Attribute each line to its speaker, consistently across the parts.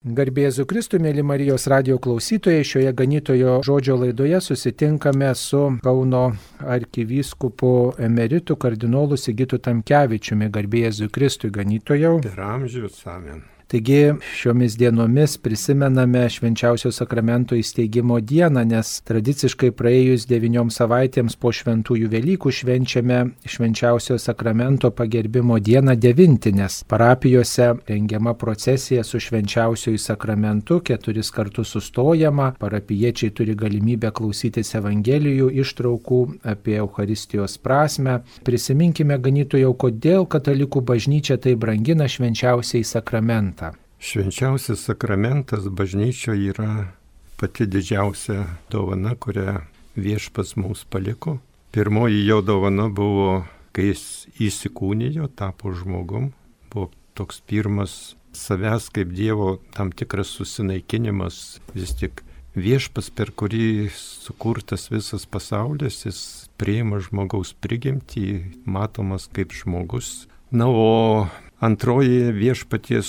Speaker 1: Garbėzu Kristui, mėly Marijos radio klausytojai, šioje ganytojo žodžio laidoje susitinkame su Kauno arkivyskupu emeritu kardinolu Sigitu Tamkevičiumi. Garbėzu Kristui, ganytojau.
Speaker 2: Per amžius, amen.
Speaker 1: Taigi šiomis dienomis prisimename švenčiausio sakramento įsteigimo dieną, nes tradiciškai praėjus devyniom savaitėms po šventųjų Velykų švenčiame švenčiausio sakramento pagerbimo dieną devintinės. Parapijose rengiama procesija su švenčiausiojų sakramentu, keturis kartus sustojama, parapiečiai turi galimybę klausytis Evangelijų ištraukų apie Euharistijos prasme. Prisiminkime ganytojau, kodėl katalikų bažnyčia tai brangina švenčiausiai sakramentą sakramentą?
Speaker 2: Švenčiausias sakramentas bažnyčio yra pati didžiausia dovana, kurią viešpas mums paliko. Pirmoji jo dovana buvo, kai jis įsikūnijo, tapo žmogum. Buvo toks pirmas savęs kaip Dievo tam tikras susinaikinimas. Vis tik viešpas, per kurį sukurtas visas pasaulis, jis priima žmogaus prigimtį, matomas kaip žmogus. Na, o Antroji viešpaties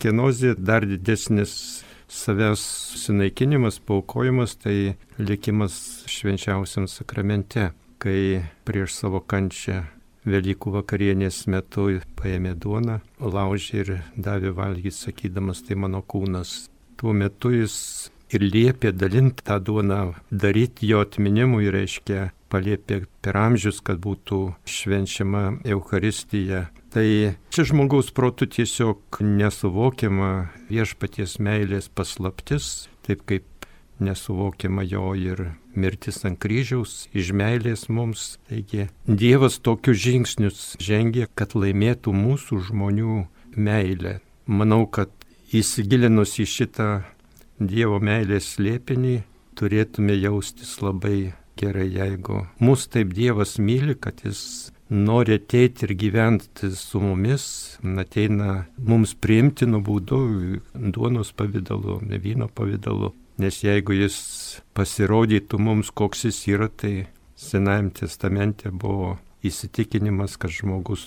Speaker 2: kenozė dar didesnis savęs sunaikinimas, paukojimas, tai likimas švenčiausiam sakramente, kai prieš savo kančią Velykų vakarienės metu paėmė duoną, laužė ir davė valgyti, sakydamas, tai mano kūnas. Tuo metu jis ir liepė dalinti tą duoną, daryti jo atminimui, reiškia, paliepė per amžius, kad būtų švenčiama Euharistija Tai čia žmogaus protų tiesiog nesuvokiama viešpaties meilės paslaptis, taip kaip nesuvokiama jo ir mirtis ant kryžiaus iš meilės mums. Taigi Dievas tokius žingsnius žengė, kad laimėtų mūsų žmonių meilę. Manau, kad įsigilinus į šitą Dievo meilės slėpinį, turėtume jaustis labai gerai, jeigu mus taip Dievas myli, kad jis nori ateiti ir gyventi su mumis, ateina mums priimtinu būdu, duonos pavydalu, vyno pavydalu. Nes jeigu jis pasirodytų mums, koks jis yra, tai Senajame testamente buvo įsitikinimas, kad žmogus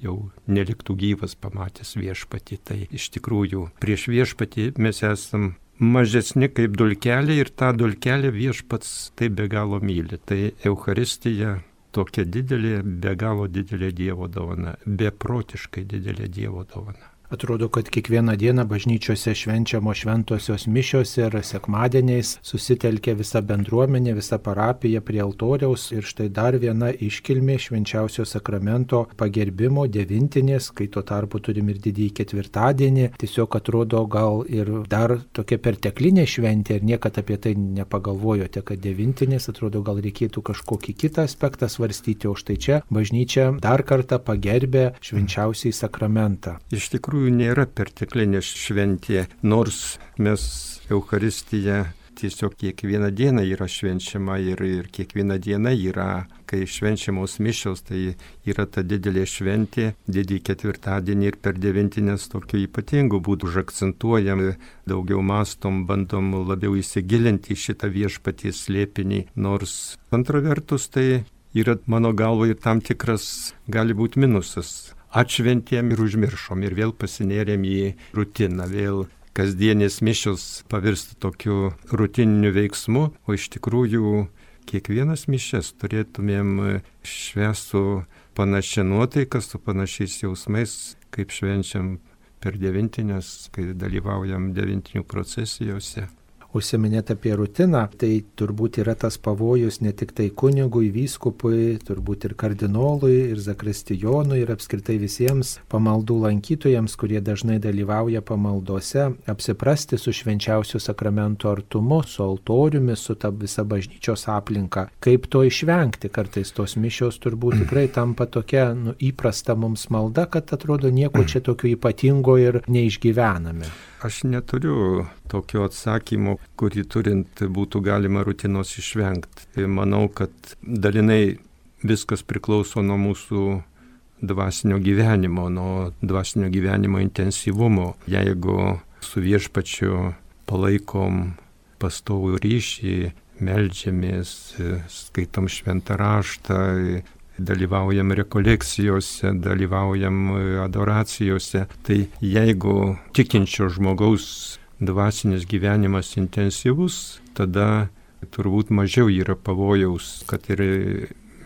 Speaker 2: jau neliktų gyvas pamatęs viešpatį. Tai iš tikrųjų prieš viešpatį mes esam mažesni kaip dulkelė ir tą dulkelę viešpats taip be galo myli. Tai Euharistija tokia didelė, be galo didelė Dievo dovana, beprotiškai didelė Dievo dovana.
Speaker 1: Atrodo, kad kiekvieną dieną bažnyčiose švenčiamo šventosios mišios ir sekmadieniais susitelkia visa bendruomenė, visa parapija prie altoriaus ir štai dar viena iškilmė švenčiausio sakramento pagerbimo devintinės, kai tuo tarpu turim ir didįjį ketvirtadienį. Tiesiog atrodo gal ir dar tokia perteklinė šventė ir niekad apie tai nepagalvojote, kad devintinės atrodo gal reikėtų kažkokį kitą aspektą svarstyti, o štai čia bažnyčia dar kartą pagerbė švenčiausiai sakramentą.
Speaker 2: Iš tikrųjų tikrųjų nėra perteklinė šventė, nors mes Euharistiją tiesiog kiekvieną dieną yra švenčiama ir, ir kiekvieną dieną yra, kai švenčiamos mišios, tai yra ta didelė šventė, didį ketvirtadienį ir per devintinės tokiu ypatingu būdu užakcentuojam, daugiau mastom, bandom labiau įsigilinti šitą viešpatį slėpinį, nors antra vertus tai yra mano galvo ir tam tikras gali būti minusas atšventėm ir užmiršom ir vėl pasinėrėm į rutiną, vėl kasdienės mišios pavirsta tokiu rutininiu veiksmu, o iš tikrųjų kiekvienas mišes turėtumėm šviesų panašia nuotaika, su panašiais jausmais, kaip švenčiam per devintinės, kai dalyvaujam devintinių procesijose
Speaker 1: užsiminėt apie rutiną, tai turbūt yra tas pavojus ne tik tai kunigui, vyskupui, turbūt ir kardinolui, ir zakristijonui, ir apskritai visiems pamaldų lankytojams, kurie dažnai dalyvauja pamaldose, apsiprasti su švenčiausiu sakramento artumu, su altoriumi, su ta visa bažnyčios aplinka. Kaip to išvengti? Kartais tos mišios turbūt tikrai tampa tokia nu, įprasta mums malda, kad atrodo nieko čia tokio ypatingo ir neišgyvename.
Speaker 2: Aš neturiu tokio atsakymo, kurį turint būtų galima rutinos išvengti. Tai manau, kad dalinai viskas priklauso nuo mūsų dvasinio gyvenimo, nuo dvasinio gyvenimo intensyvumo. Jeigu su viešpačiu palaikom pastovų ryšį, melžiamės, skaitom šventą raštą, dalyvaujam rekolekcijose, dalyvaujam adoracijose. Tai jeigu tikinčio žmogaus dvasinis gyvenimas intensyvus, tada turbūt mažiau yra pavojaus, kad ir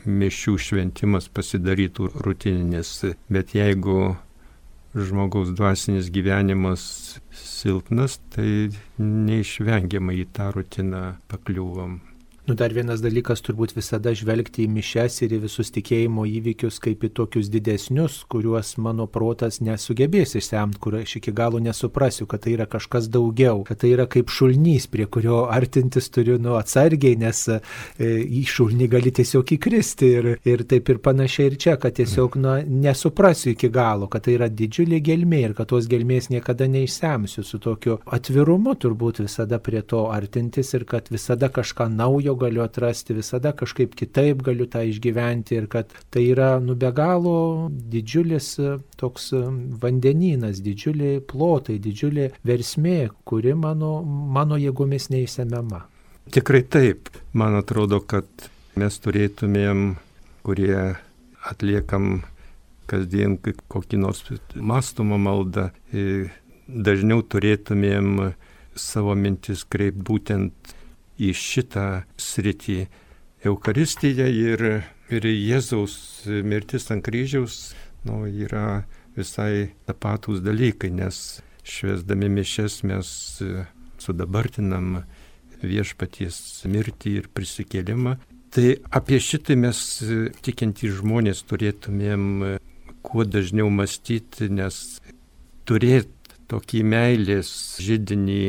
Speaker 2: mišių šventimas pasidarytų rutininis. Bet jeigu žmogaus dvasinis gyvenimas silpnas, tai neišvengiamai į tą rutiną pakliūvam.
Speaker 1: Nu, dar vienas dalykas turbūt visada žvelgti į mišes ir į visus tikėjimo įvykius kaip į tokius didesnius, kuriuos mano protas nesugebės išsemti, kur aš iki galo nesuprasiu, kad tai yra kažkas daugiau, kad tai yra kaip šulnys, prie kurio artintis turiu nu atsargiai, nes e, į šulnį gali tiesiog įkristi ir, ir taip ir panašiai ir čia, kad tiesiog nu, nesuprasiu iki galo, kad tai yra didžiulė gelmė ir kad tos gelmės niekada neišsemsiu su tokiu atvirumu turbūt visada prie to artintis ir kad visada kažką naujo naujo galiu atrasti, visada kažkaip kitaip galiu tą išgyventi ir kad tai yra nu be galo didžiulis e, toks e, vandenynas, didžiuliai plotai, didžiulė versmė, kuri mano, mano jėgomis neįsemiama.
Speaker 2: Tikrai taip. Man atrodo, kad mes turėtumėm, kurie atliekam kasdien kokį nors mąstumą maldą, dažniau turėtumėm savo mintis kreip būtent į šitą sritį. Eukaristija ir, ir Jėzaus mirtis ant kryžiaus nu, yra visai tapatus dalykai, nes švesdami mišes mes sudabartinam viešpaties mirtį ir prisikėlimą. Tai apie šitą mes tikintys žmonės turėtumėm kuo dažniau mąstyti, nes turėti tokį meilės žydinį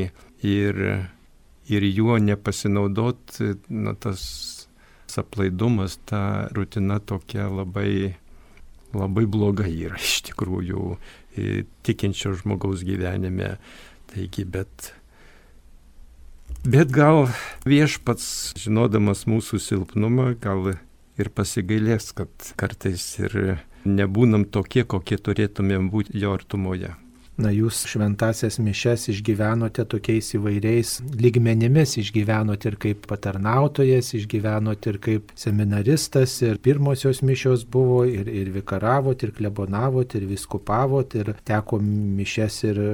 Speaker 2: ir ir juo nepasinaudot, na, tas aplaidumas, ta rutina tokia labai, labai bloga yra iš tikrųjų tikinčio žmogaus gyvenime. Taigi, bet, bet gal viešpats, žinodamas mūsų silpnumą, gal ir pasigailės, kad kartais ir nebūnam tokie, kokie turėtumėm būti jo artumoje.
Speaker 1: Na, jūs šventasias mišes išgyvenote tokiais įvairiais lygmenimis, išgyvenote ir kaip patarnautojas, išgyvenote ir kaip seminaristas, ir pirmosios mišios buvo, ir, ir vikaravote, ir klebonavote, ir viskupavote, ir teko mišes ir e,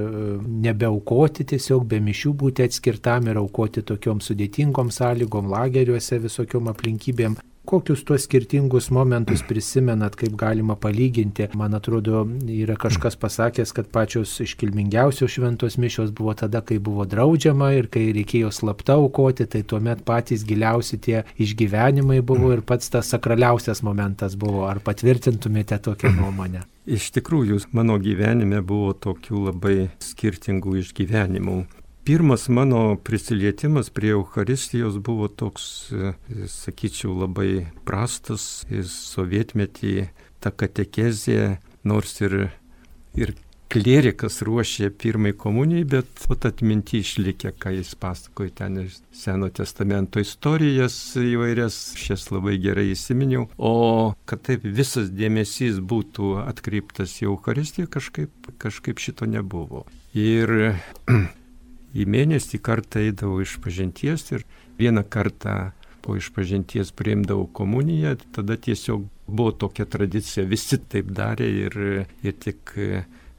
Speaker 1: nebeaukoti, tiesiog be mišių būti atskirtam ir aukoti tokiom sudėtingom sąlygom, lageriuose, visokiom aplinkybėm. Kokius tuos skirtingus momentus prisimenat, kaip galima palyginti? Man atrodo, yra kažkas pasakęs, kad pačios iškilmingiausios šventos mišios buvo tada, kai buvo draudžiama ir kai reikėjo slapta aukoti, tai tuomet patys giliausi tie išgyvenimai buvo ir pats tas sakraliausias momentas buvo. Ar patvirtintumėte tokią nuomonę?
Speaker 2: Iš tikrųjų, mano gyvenime buvo tokių labai skirtingų išgyvenimų. Pirmas mano prisilietimas prie Euharistijos buvo toks, e, sakyčiau, labai prastas. Sovietmetį ta katekezė, nors ir, ir klerikas ruošė pirmai komunijai, bet pat atminti išlikė, ką jis pasakoja ten Seno testamento istorijas įvairias, šias labai gerai įsiminiau. O kad taip visas dėmesys būtų atkreiptas į Euharistiją, kažkaip, kažkaip šito nebuvo. Ir į mėnesį kartą eidavau iš pažinties ir vieną kartą po išpažinties priimdavau komuniją, tada tiesiog buvo tokia tradicija, visi taip darė ir, ir tik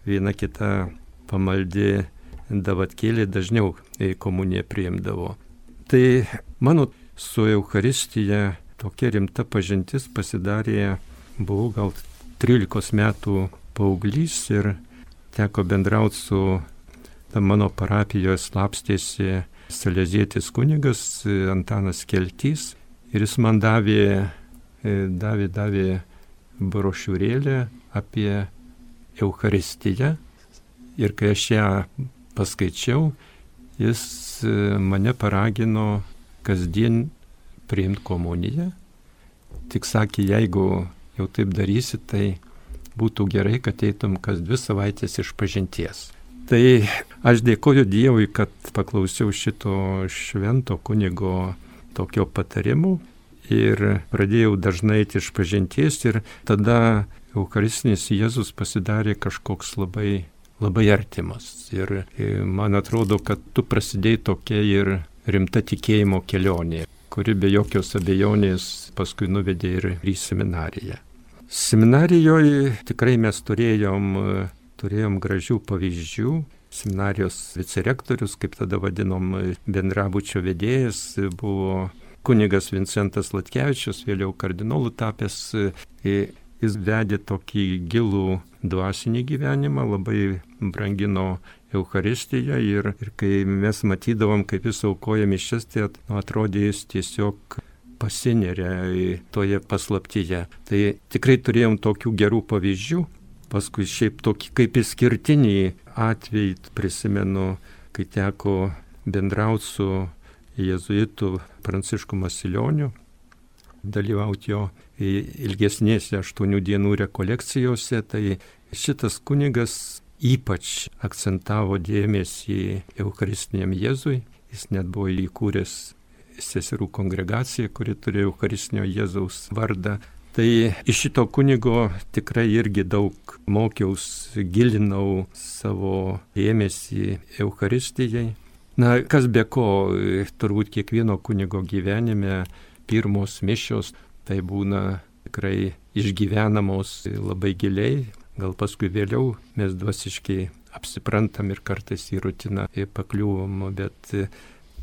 Speaker 2: viena kita pamaldi davatkėlė dažniau komuniją priimdavo. Tai mano su Euharistija tokia rimta pažintis pasidarė, buvau gal 13 metų paauglys ir teko bendrauti su mano parapijoje slapstėsi salezietis kunigas Antanas Keltys ir jis man davė, e, davė, davė brošiūrėlę apie Eucharistiją ir kai aš ją paskaičiau, jis e, mane paragino kasdien priimti komuniją. Tik sakė, jeigu jau taip darysi, tai būtų gerai, kad eitum kas dvi savaitės iš pažinties. Tai aš dėkoju Dievui, kad paklausiau šito švento kunigo tokio patarimų ir pradėjau dažnai iš pažinties ir tada Eucharistinis Jėzus pasidarė kažkoks labai, labai artimas. Ir man atrodo, kad tu prasidėjai tokia ir rimta tikėjimo kelionė. kuri be jokios abejonės paskui nuvedė ir į seminariją. Seminarijoje tikrai mes turėjom, turėjom gražių pavyzdžių. Seminarijos vicerektorius, kaip tada vadinom, bendrabučio vedėjas, buvo kunigas Vincentas Latkevičius, vėliau kardinolų tapęs. Jis vedė tokį gilų dvasinį gyvenimą, labai brangino Eucharistiją ir, ir kai mes matydavom, kaip jis aukoja mišes, tai nu, atrodė jis tiesiog pasineria toje paslaptyje. Tai tikrai turėjom tokių gerų pavyzdžių. Paskui šiaip tokį kaip išskirtinį atvejį prisimenu, kai teko bendrauti su jėzuitu Prancišku Masilioniu, dalyvauti jo ilgesnėse aštuonių dienų rekolekcijose, tai šitas kunigas ypač akcentavo dėmesį Eucharistiniam Jėzui. Jis net buvo įkūręs seserų kongregaciją, kuri turėjo Eucharistinio Jėzaus vardą. Tai iš šito kunigo tikrai irgi daug mokiausi, gilinau savo dėmesį Eucharistijai. Na, kas be ko, turbūt kiekvieno kunigo gyvenime pirmos mišios tai būna tikrai išgyvenamos labai giliai, Gal paskui vėliau mes dvasiškai apsiprantam ir kartais į rutiną pakliūvom, bet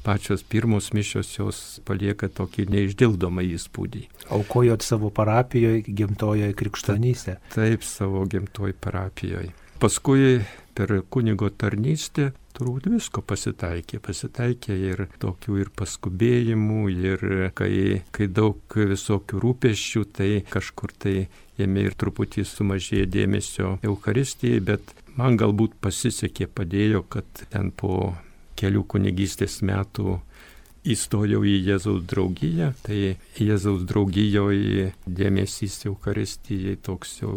Speaker 2: pačios pirmos mišios jos palieka tokį neišdildomą įspūdį.
Speaker 1: Aukojot savo parapijoje, gimtojoje krikštonystė.
Speaker 2: Taip, savo gimtojoje parapijoje. Paskui per kunigo tarnystę turbūt visko pasitaikė. Pasitaikė ir tokių ir paskubėjimų, ir kai, kai daug visokių rūpeščių, tai kažkur tai jame ir truputį sumažėjo dėmesio Euharistijai, bet man galbūt pasisekė, padėjo, kad ten po kelių kunigystės metų įstojau į Jėzaus draugiją, tai Jėzaus draugijoje dėmesys Euharistijai toks jau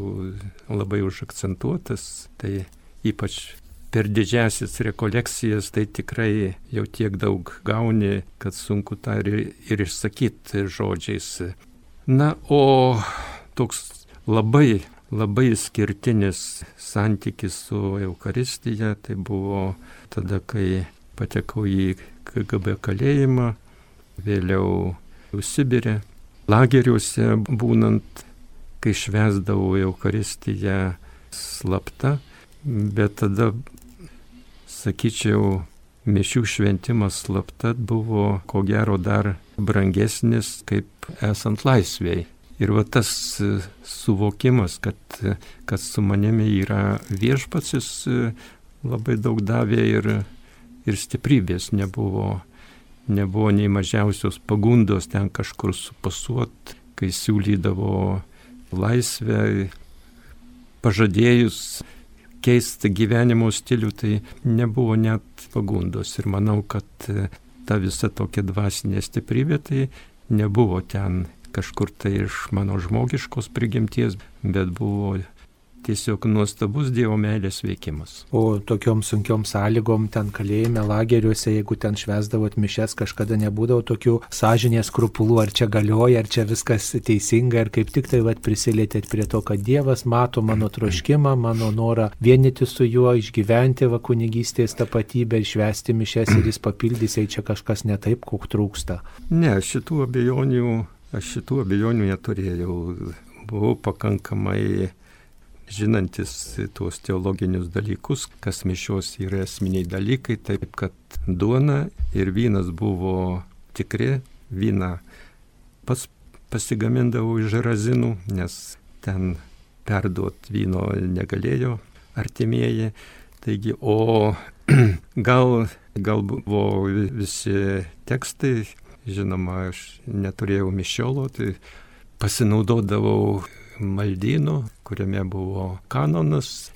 Speaker 2: labai užakcentuotas, tai ypač per didžiasis rekolekcijas tai tikrai jau tiek daug gauni, kad sunku tą ir, ir išsakyti žodžiais. Na, o toks labai, labai skirtinis santykis su Euharistija tai buvo tada, kai patekau į KGB kalėjimą, vėliau Sibirė, lageriuose būnant, kai švesdavau Euharistiją slapta, bet tada sakyčiau, mišių šventimas slapta buvo ko gero dar brangesnis kaip esant laisvėjai. Ir va tas e, suvokimas, kad, kad su manimi yra viešpatsis, e, labai daug davė ir, ir stiprybės nebuvo, nebuvo nei mažiausios pagundos ten kažkur supasuot, kai siūlydavo laisvę, pažadėjus keisti gyvenimo stilių, tai nebuvo net pagundos. Ir manau, kad ta visa tokia dvasinė stiprybė tai nebuvo ten kažkur tai iš mano žmogiškos prigimties, bet buvo tiesiog nuostabus Dievo meilės veikimas.
Speaker 1: O tokiom sunkiom sąlygom ten kalėjime, lageriuose, jeigu ten švesdavot mišes, kažkada nebūdavo tokių sąžinės skrupulų, ar čia galioja, ar čia viskas teisinga, ar kaip tik tai vat, prisilietėt prie to, kad Dievas mato mano troškimą, mano norą vienyti su juo, išgyventi va kunigystės tapatybę, švesti mišes ir jis papildys, jei čia kažkas ne taip, kok trūksta.
Speaker 2: Ne, šitų abejonių, aš šitų abejonių neturėjau. Buvau pakankamai žinantis tuos teologinius dalykus, kas mišios yra esminiai dalykai, taip kad duona ir vynas buvo tikri, vyną pats pasigamindavau iš razinų, nes ten perduot vyno negalėjo artimieji. Taigi, o gal, gal buvo visi tekstai, žinoma, aš neturėjau mišiolo, tai pasinaudodavau maldynu, kuriame buvo kanonas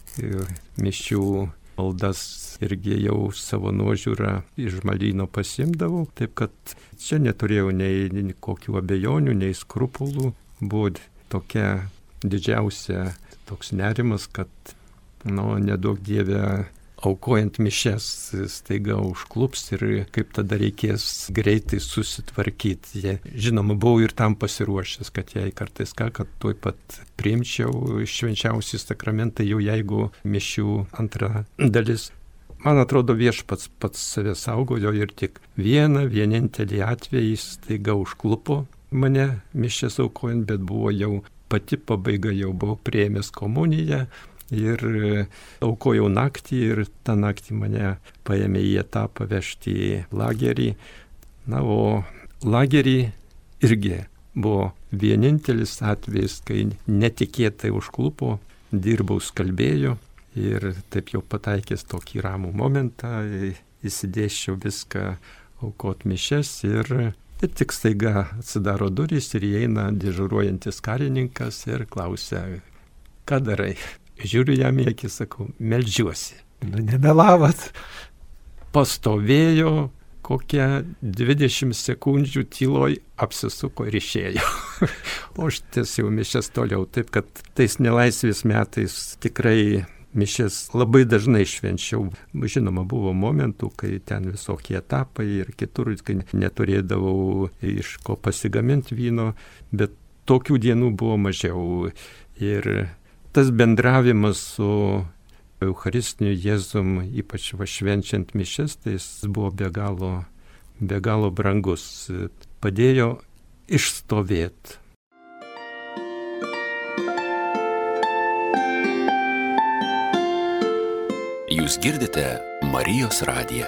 Speaker 2: mišių maldas irgi jau savo nuožiūrą iš maldyno pasimdavau, taip kad čia neturėjau nei kokių abejonių, nei skrupulų, buvo tokia didžiausia toks nerimas, kad, nu, nedaug dievę aukojant mišes staiga užklups ir kaip tada reikės greitai susitvarkyti. Jie, žinoma, buvau ir tam pasiruošęs, kad jei kartais ką, kad tuoj pat priimčiau švenčiausią sakramentą, jau jeigu mišių antra dalis Man atrodo, viešpats pats save saugojo ir tik vieną, vienintelį atvejį staiga užklupo mane mišęs aukojant, bet buvo jau pati pabaiga, jau buvau prieėmęs komuniją ir aukojau naktį ir tą naktį mane paėmė į etapą vežti į lagerį. Na, o lagerį irgi buvo vienintelis atvejis, kai netikėtai užklupo, dirbau skalbėjo ir taip jau pataikęs tokį ramų momentą, įsidėšiau viską aukot mišes ir, ir tik staiga atsidaro durys ir įeina dėžuruojantis karininkas ir klausia, ką darai. Žiūriu jam į akį, sakau, melžiuosi.
Speaker 1: Nu, nemelavot.
Speaker 2: Pastovėjo, kokią 20 sekundžių tyloj apsisuko ir išėjo. o aš tiesiog mišęs toliau. Taip kad tais nelaisvės metais tikrai mišęs labai dažnai švenčiau. Žinoma, buvo momentų, kai ten visokie etapai ir kitur, kai neturėdavau iš ko pasigaminti vyno, bet tokių dienų buvo mažiau. Ir tas bendravimas su Eucharistiniu Jėzum, ypač va švenčiant mišes, tai jis buvo be galo, be galo brangus. Padėjo išstovėti.
Speaker 3: Jūs girdite Marijos radiją.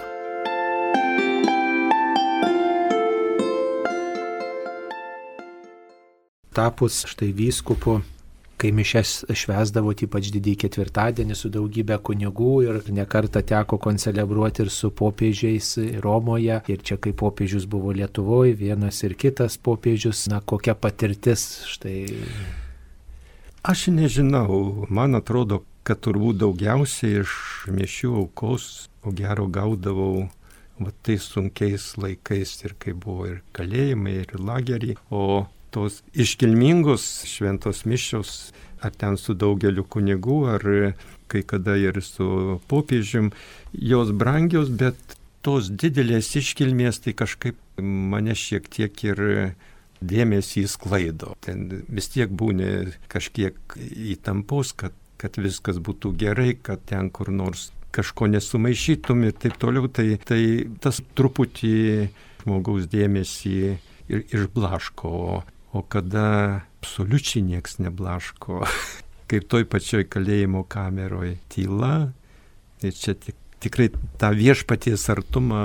Speaker 1: Tapus štai vyskupu kai mišes švesdavot ypač didįjį ketvirtadienį su daugybė kunigų ir nekarta teko koncelebruoti ir su popiežiais Romoje. Ir čia kai popiežius buvo Lietuvoje, vienas ir kitas popiežius, na kokia patirtis štai.
Speaker 2: Aš nežinau, man atrodo, kad turbūt daugiausiai iš mišių aukos, o gero gaudavau va tais sunkiais laikais ir kai buvo ir kalėjimai, ir lageriai, o tos iškilmingos šventos mišios, ar ten su daugeliu kunigų, ar kai kada ir su popiežium, jos brangios, bet tos didelės iškilmės tai kažkaip mane šiek tiek ir dėmesį įsklaido. Ten vis tiek būni kažkiek įtampos, kad, kad viskas būtų gerai, kad ten kur nors kažko nesumaišytum ir taip toliau, tai, tai tas truputį žmogaus dėmesį ir išblaško. O kada absoliučiai nieks neblaško, kaip toj pačioj kalėjimo kameroje tyla, tai čia tik tikrai tą viešpaties artumą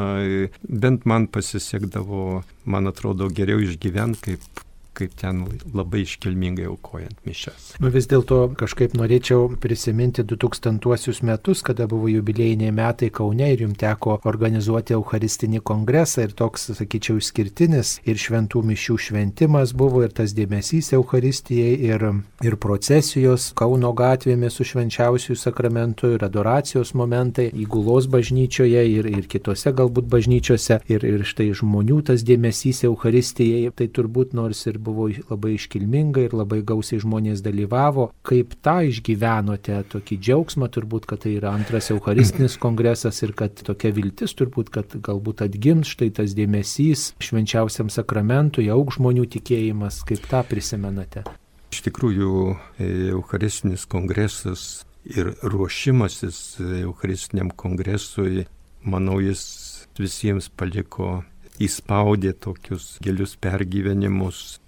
Speaker 2: bent man pasisekdavo, man atrodo, geriau išgyventi, kaip kaip ten labai iškilmingai aukojant mišes.
Speaker 1: Nu, vis dėlto kažkaip norėčiau prisiminti 2000 metus, kada buvo jubilėjiniai metai Kaune ir jums teko organizuoti Eucharistinį kongresą ir toks, sakyčiau, išskirtinis ir šventų mišių šventimas buvo ir tas dėmesys Eucharistijai ir, ir procesijos Kauno gatvėmis su švenčiausiųjų sakramentu ir adoracijos momentai įgulos bažnyčioje ir, ir kitose galbūt bažnyčiose ir, ir štai žmonių tas dėmesys Eucharistijai, tai turbūt nors ir buvo labai iškilminga ir labai gausiai žmonės dalyvavo. Kaip tą išgyvenote, tokį džiaugsmą turbūt, kad tai yra antras Eucharistinis kongresas ir kad tokia viltis turbūt, kad galbūt atgims štai tas dėmesys švenčiausiam sakramentui, aug žmonių tikėjimas, kaip tą prisimenate.
Speaker 2: Iš tikrųjų, e, Eucharistinis kongresas ir ruošimasis Eucharistiniam kongresui, manau, jis visiems paliko įspaudė tokius gilius pergyvenimus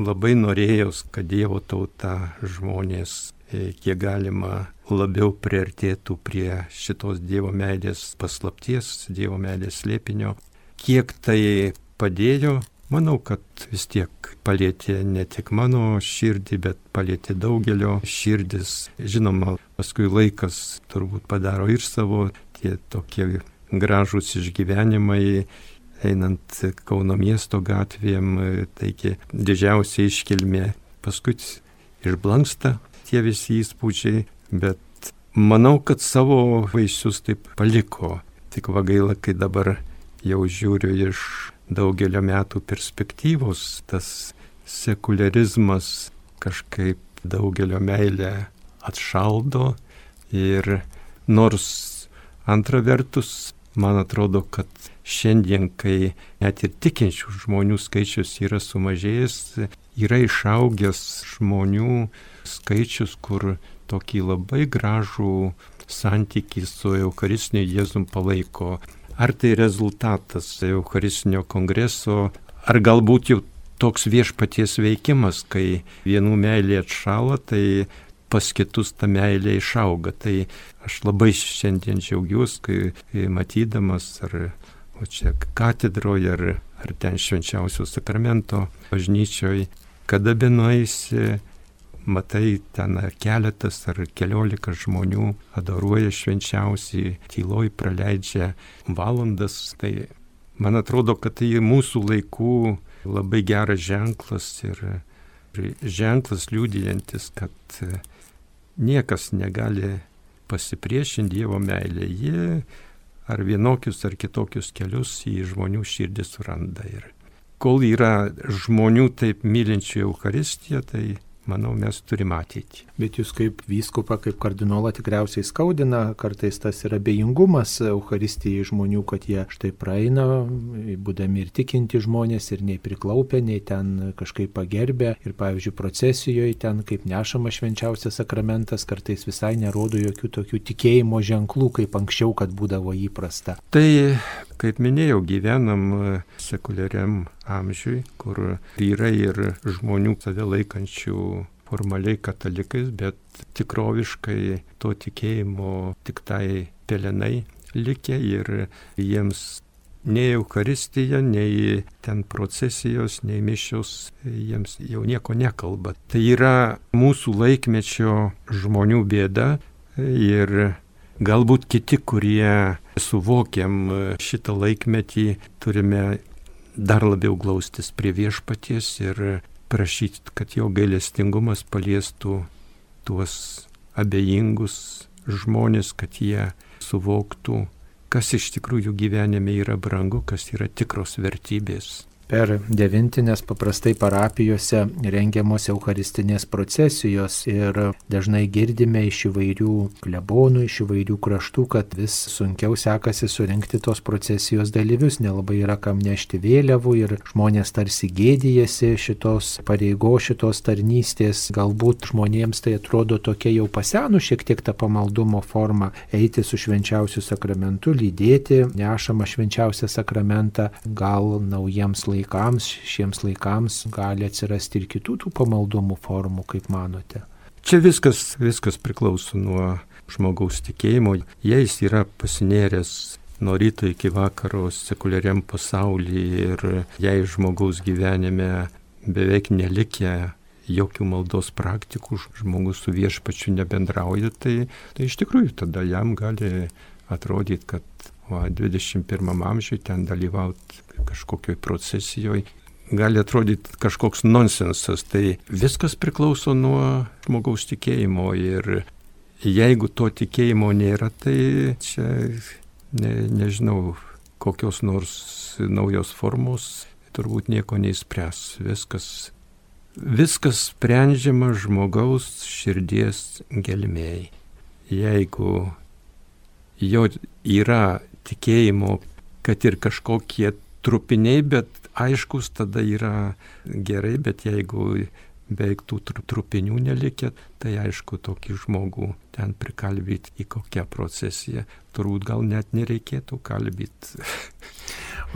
Speaker 2: labai norėjos, kad Dievo tauta žmonės e, kiek galima labiau priartėtų prie šitos Dievo meilės paslapties, Dievo meilės slėpinio. Kiek tai padėjo, manau, kad vis tiek palėtė ne tik mano širdį, bet palėtė daugelio širdis. Žinoma, paskui laikas turbūt padaro ir savo tie tokie gražūs išgyvenimai einant Kauno miesto gatvėm, taigi didžiausia iškilmė. Paskui išblanksta tie visi įspūdžiai, bet manau, kad savo vaisius taip paliko. Tik va gaila, kai dabar jau žiūriu iš daugelio metų perspektyvos, tas sekularizmas kažkaip daugelio meilę atšaldo ir nors antra vertus, man atrodo, kad šiandien, kai net ir tikinčių žmonių skaičius yra sumažėjęs, yra išaugęs žmonių skaičius, kur tokį labai gražų santykį su Eucharistiniu Jėzum palaiko. Ar tai rezultatas Eucharistinio kongreso, ar galbūt jau toks viešpaties veikimas, kai vienų meilė atšala, tai pas kitus ta meilė išauga. Tai aš labai šiandien džiaugiuosi, kai matydamas ar o čia katedroje, ar, ar ten švenčiausio sakramento bažnyčioje, kada benuaisi, matai ten keletas ar keliolika žmonių adoruoja švenčiausiai, tyloj praleidžia valandas. Tai man atrodo, kad tai mūsų laikų labai geras ženklas ir, ir ženklas liūdijantis, kad niekas negali pasipriešinti Dievo meilė. Jie ar vienokius ar kitokius kelius į žmonių širdį suranda. Ir kol yra žmonių taip mylinčių Eucharistiją, tai manau, mes turime ateitį.
Speaker 1: Bet jūs kaip vyskupą, kaip kardinolą tikriausiai skaudina kartais tas yra bejingumas Euharistijai žmonių, kad jie štai praeina, būdami ir tikinti žmonės, ir nei priklaupę, nei ten kažkaip pagerbę. Ir pavyzdžiui, procesijoje ten, kaip nešama švenčiausias sakramentas, kartais visai nerodo jokių tokių tikėjimo ženklų, kaip anksčiau, kad būdavo įprasta.
Speaker 2: Tai, kaip minėjau, gyvenam sekuliariam amžiui, kur yra ir žmonių save laikančių formaliai katalikais, bet tikroviškai to tikėjimo tik tai pelenai likę ir jiems nei Euharistija, nei ten procesijos, nei mišios jiems jau nieko nekalba. Tai yra mūsų laikmečio žmonių bėda ir galbūt kiti, kurie suvokiam šitą laikmetį, turime dar labiau glaustis prie viešpaties ir prašyti, kad jo gailestingumas paliestų tuos abejingus žmonės, kad jie suvoktų, kas iš tikrųjų gyvenime yra brangu, kas yra tikros vertybės
Speaker 1: per devintinės paprastai parapijose rengiamos eucharistinės procesijos ir dažnai girdime iš įvairių klebonų, iš įvairių kraštų, kad vis sunkiau sekasi surinkti tos procesijos dalyvius, nelabai yra kam nešti vėliavų ir žmonės tarsi gėdijasi šitos pareigos, šitos tarnystės, galbūt žmonėms tai atrodo tokia jau pasenų šiek tiek ta pamaldumo forma eiti su švenčiausiu sakramentu, lydėti nešamą švenčiausią sakramentą, gal naujiems laikams laikams, šiems laikams gali atsirasti ir kitų tų pamaldumų formų, kaip manote?
Speaker 2: Čia viskas, viskas priklauso nuo žmogaus tikėjimo. Jei jis yra pasinėręs nuo ryto iki vakaro sekuliariam pasaulyje ir jei žmogaus gyvenime beveik nelikę jokių maldos praktikų, žmogus su viešpačiu nebendrauja, tai, tai iš tikrųjų tada jam gali atrodyti, kad va, 21 amžiui ten dalyvauti kažkokioj procesijoje gali atrodyti kažkoks nonsensas. Tai viskas priklauso nuo žmogaus tikėjimo ir jeigu to tikėjimo nėra, tai čia ne, nežinau, kokios nors naujos formos turbūt nieko neįspręs. Viskas, viskas sprendžiama žmogaus širdies gelmėjai. Jeigu jo yra tikėjimo, kad ir kažkokie trupiniai, bet aiškus tada yra gerai, bet jeigu beveik tų trupinių nelikė, tai aišku, tokį žmogų ten prikalbyti į kokią procesiją, turbūt gal net nereikėtų kalbyti.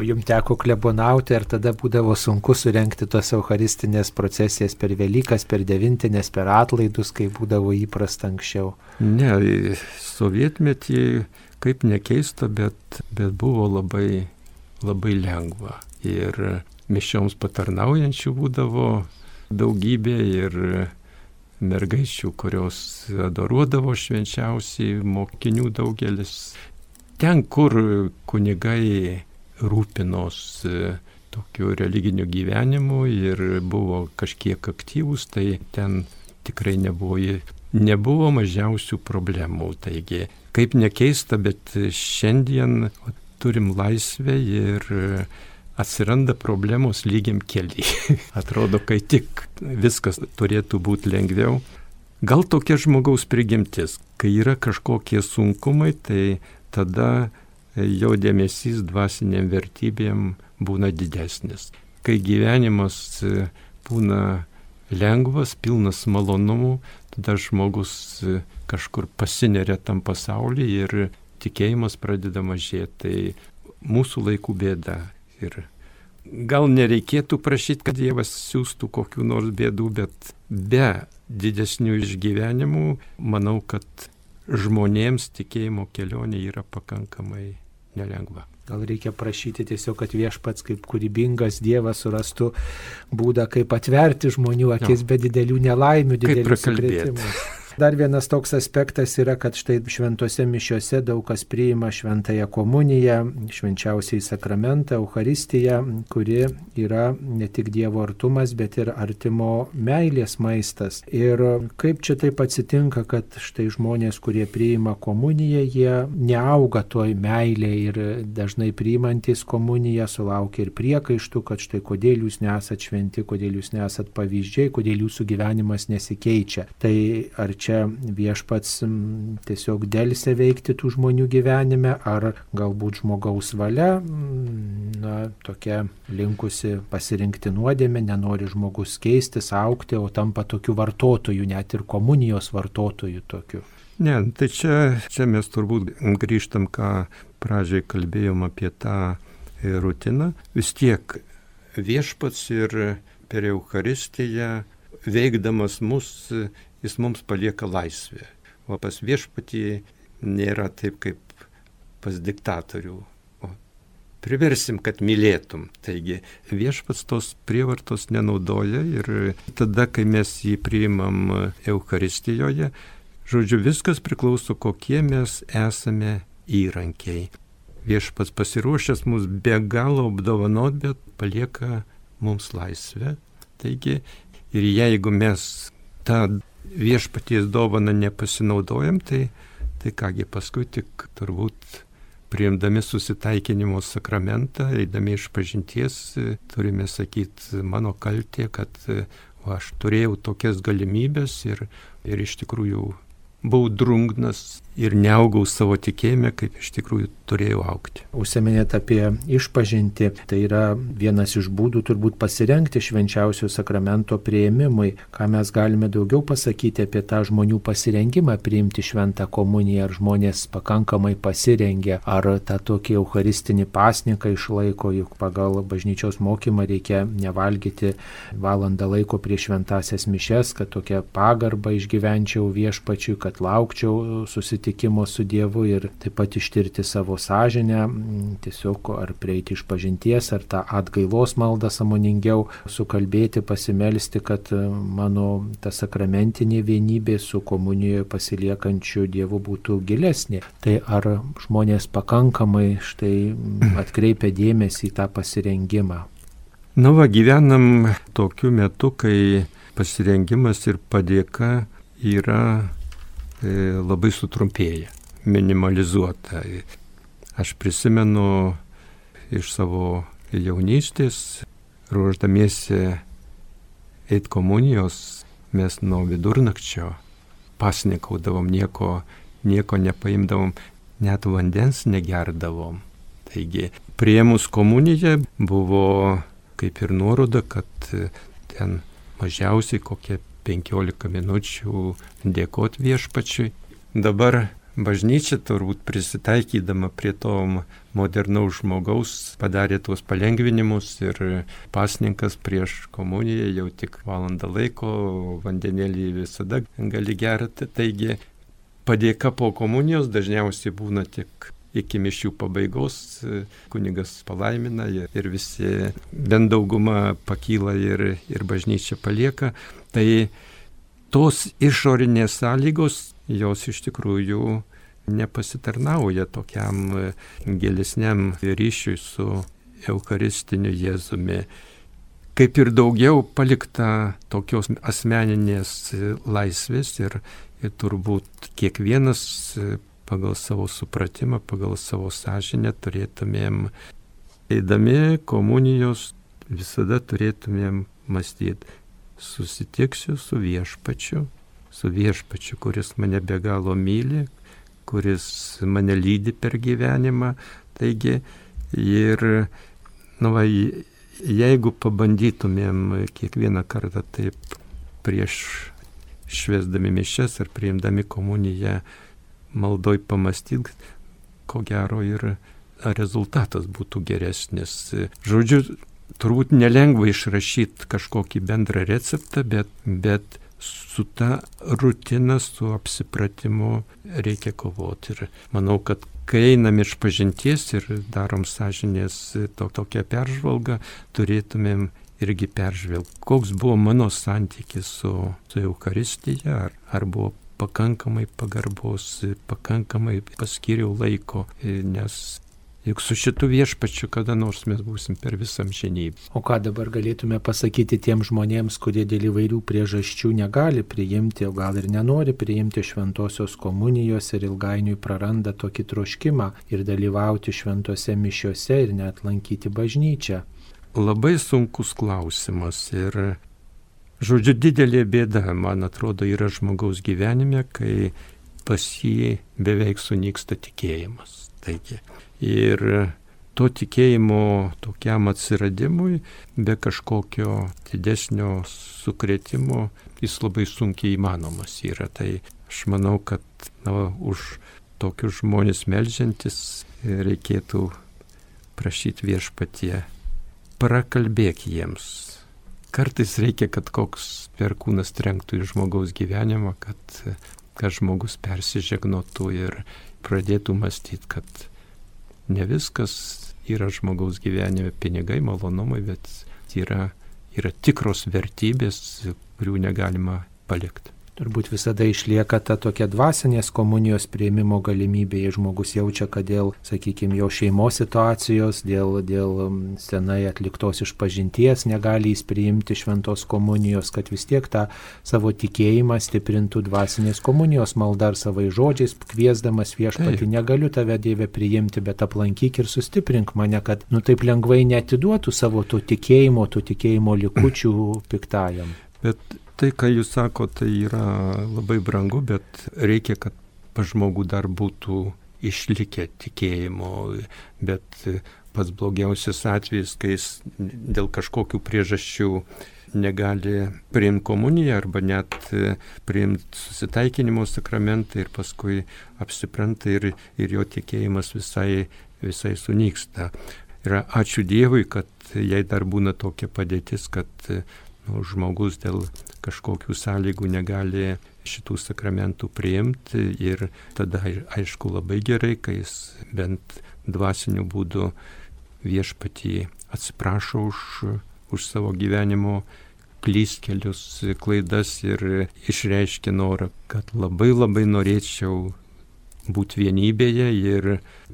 Speaker 1: O jums teko klebonauti, ar tada būdavo sunku surenkti tos eucharistinės procesijas per Velykas, per devintinės, per atlaidus, kai būdavo įprasta anksčiau?
Speaker 2: Ne, sovietmetį, kaip nekeista, bet, bet buvo labai labai lengva. Ir mišioms patarnaujančių būdavo daugybė ir mergaičių, kurios adoruodavo švenčiausiai, mokinių daugelis. Ten, kur kunigai rūpinos tokiu religiniu gyvenimu ir buvo kažkiek aktyvūs, tai ten tikrai nebuvo, nebuvo mažiausių problemų. Taigi, kaip nekeista, bet šiandien turim laisvę ir e, atsiranda problemos lygiam keliai. Atrodo, kai tik viskas turėtų būti lengviau. Gal tokia žmogaus prigimtis, kai yra kažkokie sunkumai, tai tada jo dėmesys dvasiniam vertybėm būna didesnis. Kai gyvenimas e, būna lengvas, pilnas malonumų, tada žmogus e, kažkur pasineria tam pasaulyje ir tikėjimas pradeda mažėti. Tai mūsų laikų bėda. Ir gal nereikėtų prašyti, kad Dievas siūstų kokių nors bėdų, bet be didesnių išgyvenimų, manau, kad žmonėms tikėjimo kelionė yra pakankamai nelengva.
Speaker 1: Gal reikia prašyti tiesiog, kad viešpats kaip kūrybingas Dievas surastų būdą, kaip atverti žmonių akis
Speaker 2: Jo.
Speaker 1: be didelių nelaimių, didelių
Speaker 2: prakalbėt.
Speaker 1: Dar vienas toks aspektas yra, kad štai šventose mišiuose daug kas priima šventąją komuniją, švenčiausiai sakramentą, Euharistiją, kuri yra ne tik Dievo artumas, bet ir artimo meilės maistas. Ir kaip čia taip atsitinka, kad štai žmonės, kurie priima komuniją, jie neauga toj meilė ir dažnai priimantis komuniją sulaukia ir priekaištų, kad štai kodėl jūs nesat šventi, kodėl jūs nesat pavyzdžiai, kodėl jūsų gyvenimas nesikeičia. Tai ar čia viešpats tiesiog dėlse veikti tų žmonių gyvenime, ar galbūt žmogaus valia, na, tokia linkusi pasirinkti nuodėmę, nenori žmogus keistis, aukti, o tampa tokiu vartotoju, net ir komunijos vartotoju tokiu.
Speaker 2: Ne, tai čia, čia mes turbūt grįžtam, ką pradžiai kalbėjom apie tą rutiną. Vis tiek viešpats ir per Eucharistiją veikdamas mus, jis mums palieka laisvę. O pas viešpatį nėra taip kaip pas diktatorių. O priversim, kad mylėtum. Taigi viešpats tos prievartos nenaudoja ir tada, kai mes jį priimam Eucharistijoje, žodžiu, viskas priklauso, kokie mes esame įrankiai. Viešpats pasiruošęs mus be galo apdovanot, bet palieka mums laisvę. Taigi, ir jeigu mes tą viešpaties dovaną nepasinaudojam, tai, tai kągi paskui tik turbūt priimdami susitaikinimo sakramentą, eidami iš pažinties, turime sakyti mano kaltė, kad o, aš turėjau tokias galimybės ir, ir iš tikrųjų buvau drungnas ir neaugau savo tikėjime, kaip iš tikrųjų turėjau aukti.
Speaker 1: Užsiminėt apie išpažinti, tai yra vienas iš būdų turbūt pasirenkti švenčiausio sakramento prieimimui. Ką mes galime daugiau pasakyti apie tą žmonių pasirengimą priimti šventą komuniją, ar žmonės pakankamai pasirengia, ar tą tokį eucharistinį pasniką išlaiko, juk pagal bažnyčios mokymą reikia nevalgyti valandą laiko prieš šventasias mišes, kad tokią pagarbą išgyvenčiau viešpačiui, kad laukčiau susitikimo su Dievu ir taip pat ištirti savo sąžinę, tiesiog ar prieiti iš pažinties, ar tą atgailos maldą samoningiau sukalbėti, pasimelsti, kad e, mano ta sakramentinė vienybė su komunijoje pasiliekančiu Dievu būtų gilesnė. Tai ar žmonės pakankamai štai atkreipia dėmesį į tą pasirengimą?
Speaker 2: Nu, va, gyvenam tokiu metu, kai pasirengimas ir padėka yra labai sutrumpėję, minimalizuota. Aš prisimenu iš savo jaunystės, ruoždamiesi eit komunijos, mes nuo vidurnakčio pasnikaudavom, nieko, nieko nepaimdavom, net vandens negerdavom. Taigi, prieimus komuniją buvo kaip ir nuoroda, kad e, ten mažiausiai kokie 15 minučių dėkot viešpačiui. Dabar bažnyčia turbūt prisitaikydama prie to modernaus žmogaus padarė tuos palengvinimus ir pasninkas prieš komuniją jau tik valandą laiko, vandenėlį visada gali gerti. Taigi padėka po komunijos dažniausiai būna tik iki mišių pabaigos kunigas palaimina ir visi, bent dauguma pakyla ir, ir bažnyčia palieka. Tai tos išorinės sąlygos, jos iš tikrųjų nepasitarnauja tokiam gilesniam ryšiui su Eucharistiniu Jėzumi. Kaip ir daugiau palikta tokios asmeninės laisvės ir, ir turbūt kiekvienas pagal savo supratimą, pagal savo sąžinę turėtumėm, eidami komunijos, visada turėtumėm mąstyti, susitiksiu su viešpačiu, su viešpačiu, kuris mane be galo myli, kuris mane lydi per gyvenimą. Taigi ir, nu, va, jeigu pabandytumėm kiekvieną kartą taip prieš švesdami mišes ar priimdami komuniją maldoj pamastyti, ko gero ir rezultatas būtų geresnis. Žodžiu, turbūt nelengva išrašyti kažkokį bendrą receptą, bet, bet su ta rutina, su apsipratimu reikia kovoti. Ir manau, kad kai einam iš pažinties ir darom sąžinės to, tokią peržvalgą, turėtumėm irgi peržvelgti, koks buvo mano santykis su, su Euharistija, ar, ar buvo pakankamai pagarbos, pakankamai paskiriau laiko, nes Juk su šitu viešpačiu kada nors mes būsim per visam žinybę.
Speaker 1: O ką dabar galėtume pasakyti tiem žmonėms, kurie dėl įvairių priežasčių negali priimti, o gal ir nenori priimti šventosios komunijos ir ilgainiui praranda tokį troškimą ir dalyvauti šventose mišiuose ir net lankyti bažnyčią?
Speaker 2: Labai sunkus klausimas ir, žodžiu, didelė bėda, man atrodo, yra žmogaus gyvenime, kai pas jį beveik sunyksta tikėjimas. Taigi, Ir to tikėjimo tokiam atsiradimui be kažkokio didesnio sukretimo jis labai sunkiai įmanomas yra. Tai aš manau, kad na, už tokius žmonės melžiantis reikėtų prašyti viešpatie, prakalbėk jiems. Kartais reikia, kad koks perkūnas trenktų į žmogaus gyvenimą, kad, kad žmogus persižegnotų ir pradėtų mąstyti, kad ne viskas yra žmogaus gyvenime pinigai, malonumai, bet yra, yra tikros vertybės, kurių negalima palikti.
Speaker 1: Turbūt visada išlieka ta tokia dvasinės komunijos prieimimo galimybė, jei žmogus jaučia, kad dėl, sakykime, jo šeimos situacijos, dėl, dėl senai atliktos išpažinties negali jis priimti šventos komunijos, kad vis tiek tą savo tikėjimą stiprintų dvasinės komunijos malda ar savai žodžiais, kviesdamas viešpatį, negaliu tave Dieve priimti, bet aplankyk ir sustiprink mane, kad nu taip lengvai netiduotų savo to tikėjimo, to tikėjimo likučių piktajam.
Speaker 2: Bet tai, ką jūs sakote, tai yra labai brangu, bet reikia, kad pa žmogų dar būtų išlikę tikėjimo, bet pats blogiausias atvejis, kai jis dėl kažkokių priežasčių negali priimti komuniją arba net priimti susitaikinimo sakramentą ir paskui apsipranta ir, ir jo tikėjimas visai, visai sunyksta. Ir ačiū Dievui, kad jei dar būna tokia padėtis, kad nu, žmogus dėl kažkokių sąlygų negali šitų sakramentų priimti ir tada aišku labai gerai, kai jis bent dvasiniu būdu viešpatį atsiprašo už, už savo gyvenimo klystkelius, klaidas ir išreiškia norą, kad labai labai norėčiau būti vienybėje ir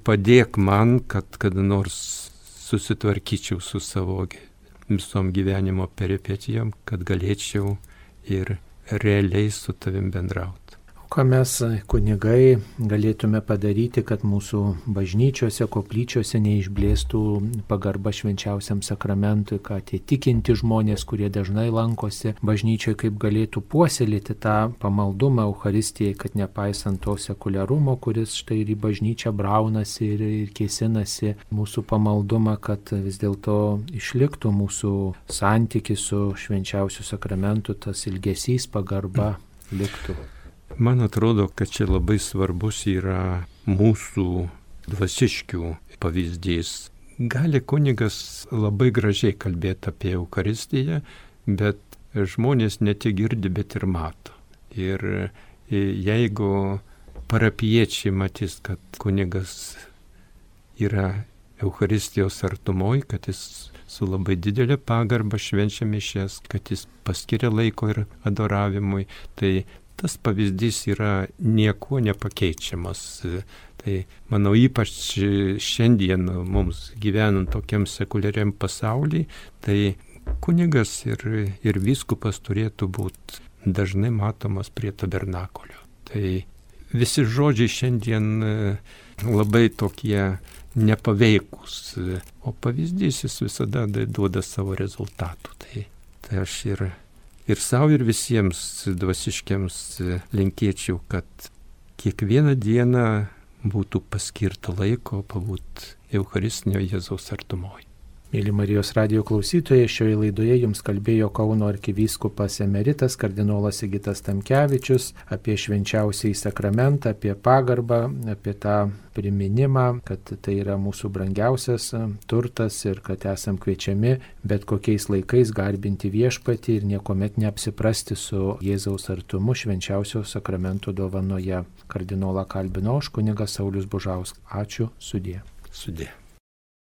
Speaker 2: padėk man, kad kada nors susitvarkyčiau su savo visom gyvenimo peripetijom, kad galėčiau ir realiai su tavim bendrauti
Speaker 1: ką mes kunigai galėtume padaryti, kad mūsų bažnyčiose, koplyčiose neišblėstų pagarba švenčiausiam sakramentui, kad tie tikinti žmonės, kurie dažnai lankosi bažnyčioje, kaip galėtų puoselėti tą pamaldumą Euharistijai, kad nepaisant to sekuliarumo, kuris štai ir į bažnyčią braunasi ir, ir kėsinasi mūsų pamaldumą, kad vis dėlto išliktų mūsų santykis su švenčiausiu sakramentu, tas ilgesys, pagarba liktų.
Speaker 2: Man atrodo, kad čia labai svarbus yra mūsų dvasiškių pavyzdys. Gali kunigas labai gražiai kalbėti apie Eucharistiją, bet žmonės ne tik girdi, bet ir mato. Ir jeigu parapiečiai matys, kad kunigas yra Eucharistijos artumoj, kad jis su labai didelė pagarba švenčia mišes, kad jis paskiria laiko ir adoravimui, tai tas pavyzdys yra niekuo nepakeičiamas. Tai manau ypač šiandien mums gyvenant tokiam sekuliariam pasauliui, tai kunigas ir, ir viskupas turėtų būti dažnai matomas prie tabernakolio. Tai visi žodžiai šiandien e, labai tokie nepaveikus, o pavyzdys jis visada duoda savo rezultatų. Tai, tai aš ir ir savo, ir visiems dvasiškiams linkėčiau, kad kiekvieną dieną būtų paskirta laiko pabūt Eucharistinio Jėzaus artumoje.
Speaker 1: Mėly Marijos radio klausytojai, šioje laidoje jums kalbėjo Kauno arkivyskupas emeritas kardinolas Sigitas Tamkevičius apie švenčiausiai sakramentą, apie pagarbą, apie tą priminimą, kad tai yra mūsų brangiausias e, turtas ir kad esam kviečiami bet kokiais laikais garbinti viešpatį ir niekuomet neapsiprasti su Jėzaus artumu švenčiausio sakramento dovanoje. Kardinolą kalbino aš kunigas Saulis Bužauskas. Ačiū, sudė.
Speaker 2: Sudė.